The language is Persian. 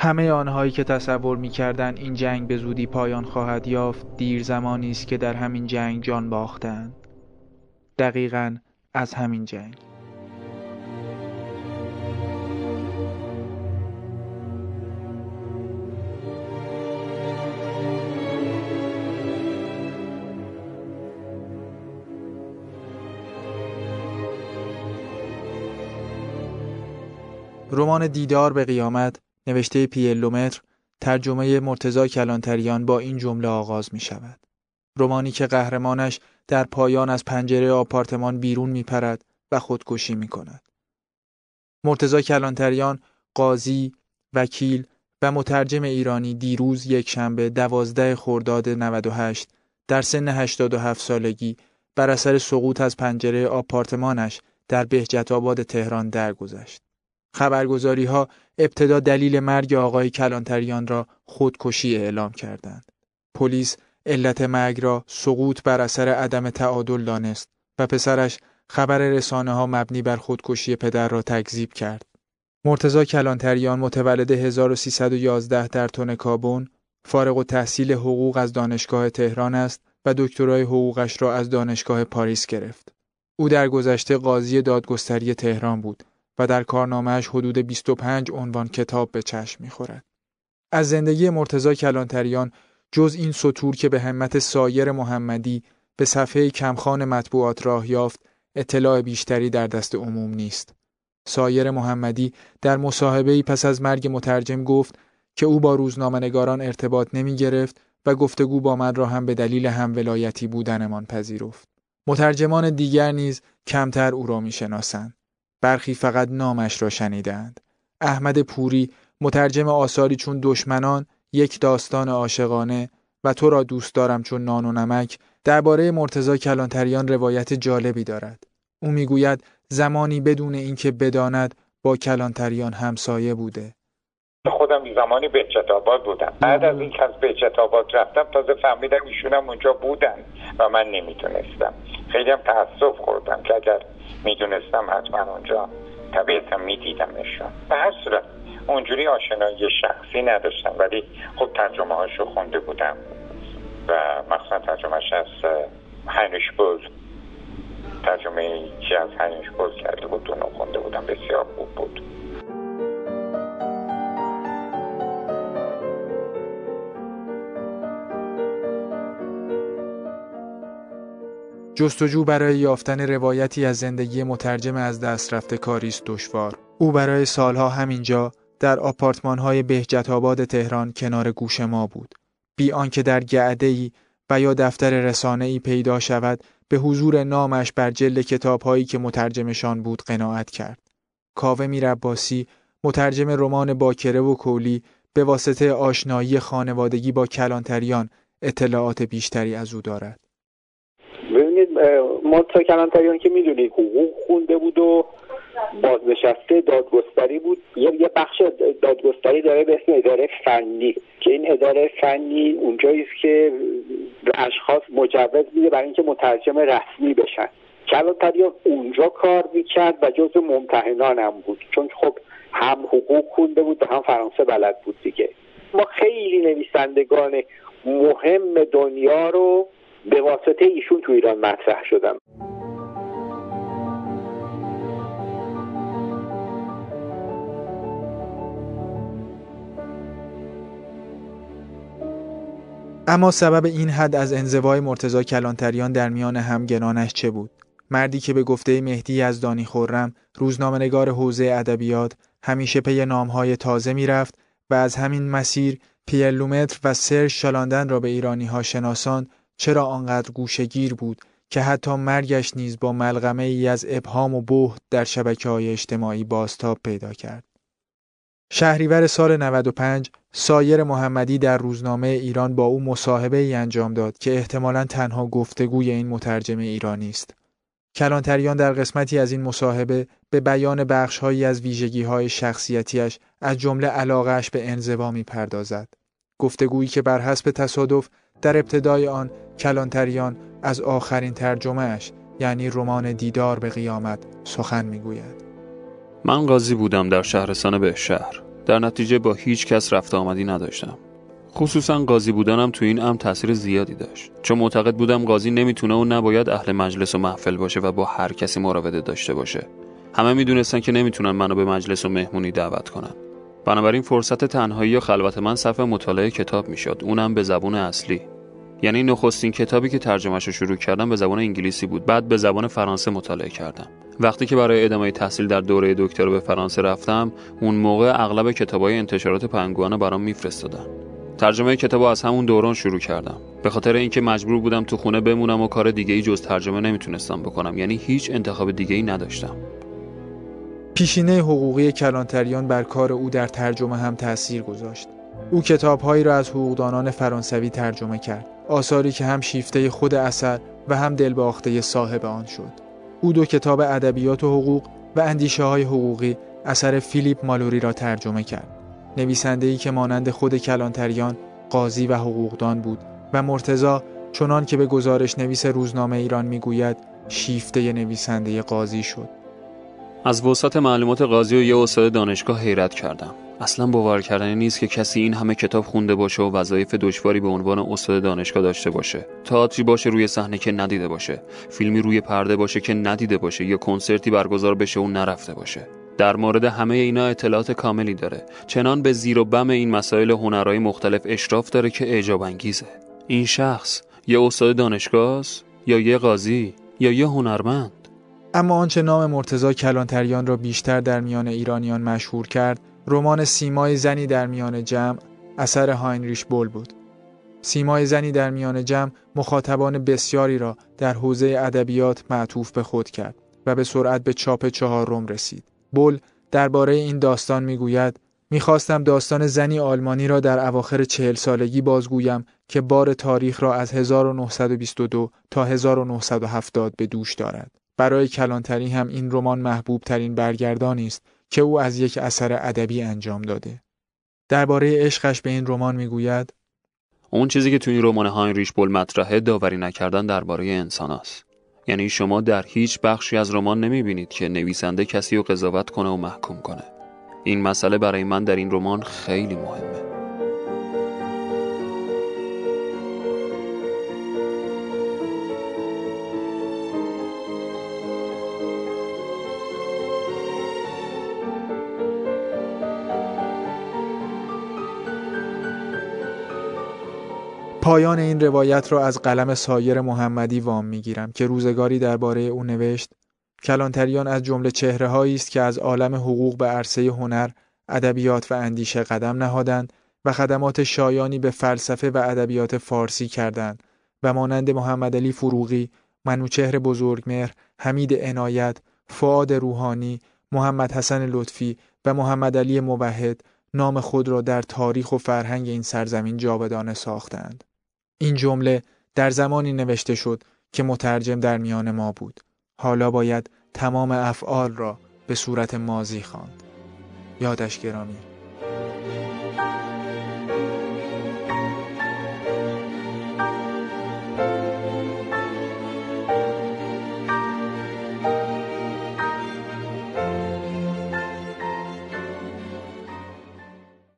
همه آنهایی که تصور می‌کردند این جنگ به زودی پایان خواهد یافت دیر زمانی است که در همین جنگ جان باختند. دقیقا از همین جنگ. رمان دیدار به قیامت نوشته پیلومتر ترجمه مرتزا کلانتریان با این جمله آغاز می شود. رومانی که قهرمانش در پایان از پنجره آپارتمان بیرون می پرد و خودکشی می کند. مرتزا کلانتریان قاضی، وکیل و مترجم ایرانی دیروز یک شنبه دوازده خرداد 98 در سن 87 سالگی بر اثر سقوط از پنجره آپارتمانش در بهجت آباد تهران درگذشت. خبرگزاری ها ابتدا دلیل مرگ آقای کلانتریان را خودکشی اعلام کردند. پلیس علت مرگ را سقوط بر اثر عدم تعادل دانست و پسرش خبر رسانه ها مبنی بر خودکشی پدر را تکذیب کرد. مرتزا کلانتریان متولد 1311 در تون کابون فارغ و تحصیل حقوق از دانشگاه تهران است و دکترای حقوقش را از دانشگاه پاریس گرفت. او در گذشته قاضی دادگستری تهران بود و در کارنامهش حدود 25 عنوان کتاب به چشم می‌خورد. از زندگی مرتزا کلانتریان جز این سطور که به همت سایر محمدی به صفحه کمخان مطبوعات راه یافت اطلاع بیشتری در دست عموم نیست. سایر محمدی در مصاحبه پس از مرگ مترجم گفت که او با روزنامه‌نگاران ارتباط نمی گرفت و گفتگو با من را هم به دلیل هم ولایتی بودنمان پذیرفت. مترجمان دیگر نیز کمتر او را می شناسند. برخی فقط نامش را شنیدند. احمد پوری مترجم آثاری چون دشمنان یک داستان عاشقانه و تو را دوست دارم چون نان و نمک درباره مرتزا کلانتریان روایت جالبی دارد. او می‌گوید زمانی بدون اینکه بداند با کلانتریان همسایه بوده. خودم زمانی بهجت آباد بودم بعد از اینکه از بهجت آباد رفتم تازه فهمیدم ایشونم اونجا بودن و من نمی‌تونستم خیلی هم تاسف خوردم که اگر می‌دونستم حتما اونجا طبیعتا میدیدمشون. به هر صورت اونجوری آشنایی شخصی نداشتم ولی خب ترجمه هاشو خونده بودم و مثلا ترجمهش از هنش بول. ترجمه که از هنش بول کرده بود اونو خونده بودم. بسیار خوب بود. جستجو برای یافتن روایتی از زندگی مترجم از دست رفته کاریست دشوار. او برای سالها همینجا در آپارتمان‌های بهجت آباد تهران کنار گوش ما بود. بی آنکه در گعده و یا دفتر رسانه ای پیدا شود به حضور نامش بر جلد کتابهایی که مترجمشان بود قناعت کرد. کاوه میرباسی مترجم رمان باکره و کولی به واسطه آشنایی خانوادگی با کلانتریان اطلاعات بیشتری از او دارد. ببینید مرتضی کلانتریان که می‌دونید حقوق خونده بود و بازنشسته دادگستری بود. یه یه بخش دادگستری داره به اسم اداره فنی که این اداره فنی اونجایی است که اشخاص مجوز میده برای اینکه مترجم رسمی بشن. کلانتریان اونجا کار می‌کرد و جز ممتحنان هم بود. چون خب هم حقوق خونده بود و هم فرانسه بلد بود دیگه. ما خیلی نویسندگان مهم دنیا رو به واسطه ایشون تو ایران مطرح شدم اما سبب این حد از انزوای مرتزا کلانتریان در میان همگنانش چه بود؟ مردی که به گفته مهدی از دانی خورم روزنامهنگار حوزه ادبیات همیشه پی نامهای تازه می‌رفت و از همین مسیر پیلومتر و سر شالاندن را به ایرانی ها شناسان چرا آنقدر گوشگیر بود که حتی مرگش نیز با ملغمه ای از ابهام و بهت در شبکه های اجتماعی باستاب پیدا کرد. شهریور سال 95 سایر محمدی در روزنامه ایران با او مصاحبه ای انجام داد که احتمالا تنها گفتگوی این مترجم ایرانی است. کلانتریان در قسمتی از این مصاحبه به بیان بخشهایی از ویژگی های شخصیتیش از جمله علاقهش به انزوا می پردازد. گفتگویی که بر حسب تصادف در ابتدای آن کلانتریان از آخرین ترجمهش یعنی رمان دیدار به قیامت سخن می‌گوید. من قاضی بودم در شهرستان به شهر. در نتیجه با هیچ کس رفت آمدی نداشتم. خصوصا قاضی بودنم تو این امر تاثیر زیادی داشت. چون معتقد بودم قاضی نمی‌تونه و نباید اهل مجلس و محفل باشه و با هر کسی مراوده داشته باشه. همه می‌دونستن که نمی‌تونن منو به مجلس و مهمونی دعوت کنن. بنابراین فرصت تنهایی و خلوت من صفحه مطالعه کتاب می‌شد. اونم به زبون اصلی. یعنی نخستین کتابی که ترجمهش رو شروع کردم به زبان انگلیسی بود. بعد به زبان فرانسه مطالعه کردم. وقتی که برای ادامه تحصیل در دوره دکترا به فرانسه رفتم اون موقع اغلب کتابای انتشارات پنگوانه برام میفرستادن. ترجمه کتاب از همون دوران شروع کردم. به خاطر اینکه مجبور بودم تو خونه بمونم و کار دیگه ای جز ترجمه نمی‌تونستم بکنم. یعنی هیچ انتخاب دیگه ای نداشتم. پیشینه حقوقی کلانتریان بر کار او در ترجمه هم تأثیر گذاشت. او کتابهایی را از حقوقدانان فرانسوی ترجمه کرد. آثاری که هم شیفته خود اثر و هم دلباخته صاحب آن شد. او دو کتاب ادبیات و حقوق و اندیشه های حقوقی اثر فیلیپ مالوری را ترجمه کرد. نویسنده‌ای که مانند خود کلانتریان قاضی و حقوقدان بود و مرتزا چنان که به گزارش نویس روزنامه ایران می‌گوید شیفته نویسنده قاضی شد. از وسط معلومات قاضی و یه استاد دانشگاه حیرت کردم. اصلا باور کردنی نیست که کسی این همه کتاب خونده باشه و وظایف دشواری به عنوان استاد دانشگاه داشته باشه. تئاتری باشه روی صحنه که ندیده باشه. فیلمی روی پرده باشه که ندیده باشه یا کنسرتی برگزار بشه و نرفته باشه. در مورد همه اینا اطلاعات کاملی داره. چنان به زیر و بم این مسائل هنرهای مختلف اشراف داره که اعجاب انگیزه. این شخص یه استاد دانشگاه یا یه قاضی یا یه هنرمند؟ اما آنچه نام مرتزا کلانتریان را بیشتر در میان ایرانیان مشهور کرد رمان سیمای زنی در میان جمع اثر هاینریش بول بود سیمای زنی در میان جمع مخاطبان بسیاری را در حوزه ادبیات معطوف به خود کرد و به سرعت به چاپ چهارم رسید بول درباره این داستان می‌گوید می‌خواستم داستان زنی آلمانی را در اواخر چهل سالگی بازگویم که بار تاریخ را از 1922 تا 1970 به دوش دارد. برای کلانتری هم این رمان محبوب ترین برگردانی است که او از یک اثر ادبی انجام داده. درباره عشقش به این رمان می‌گوید اون چیزی که توی این رمان هاینریش بول مطرحه داوری نکردن درباره انسان است. یعنی شما در هیچ بخشی از رمان نمی بینید که نویسنده کسی رو قضاوت کنه و محکوم کنه این مسئله برای من در این رمان خیلی مهمه پایان این روایت را از قلم سایر محمدی وام می‌گیرم که روزگاری درباره او نوشت کلانتریان از جمله چهره است که از عالم حقوق به عرصه هنر، ادبیات و اندیشه قدم نهادند و خدمات شایانی به فلسفه و ادبیات فارسی کردند و مانند محمد علی فروغی، منوچهر بزرگمهر، حمید عنایت، فعاد روحانی، محمد حسن لطفی و محمد علی موحد نام خود را در تاریخ و فرهنگ این سرزمین جاودانه ساختند. این جمله در زمانی نوشته شد که مترجم در میان ما بود. حالا باید تمام افعال را به صورت مازی خواند. یادش گرامی